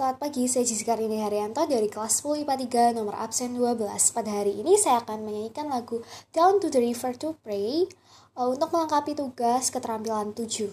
Selamat pagi, saya Jessica Rini Haryanto dari kelas 10 IPA 3 nomor absen 12. Pada hari ini saya akan menyanyikan lagu Down to the River to Pray uh, untuk melengkapi tugas keterampilan 7.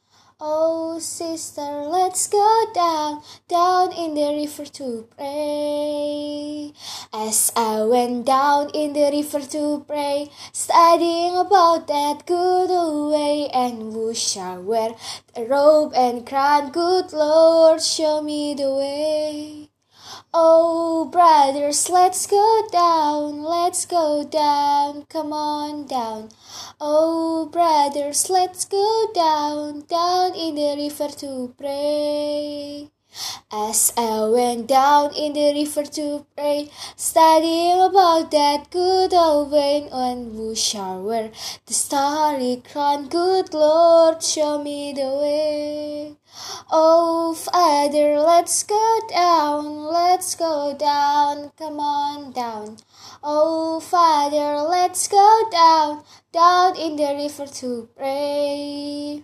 Oh, sister, let's go down, down in the river to pray. As I went down in the river to pray, studying about that good way, and who shall wear the robe and crown? Good Lord, show me the way. Oh, brothers, let's go down, let's go down, come on down. Oh, brothers, let's go down, down in the river to pray. As I went down in the river to pray, studying about that good old and who shall wear the starry crown? Good Lord, show me the way. Oh, Father, let's go down, let's go down, come on down. Oh, Father, let's go down, down in the river to pray.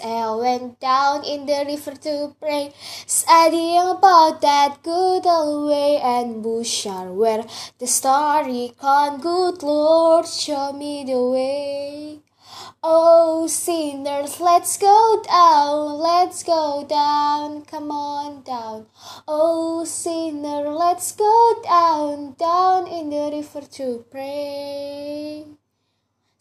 I went down in the river to pray, studying about that good old way, and who shall wear the starry crown? Good Lord, show me the way. Oh, sinners, let's go down, let's go down, come on down. Oh, sinner, let's go down, down in the river to pray.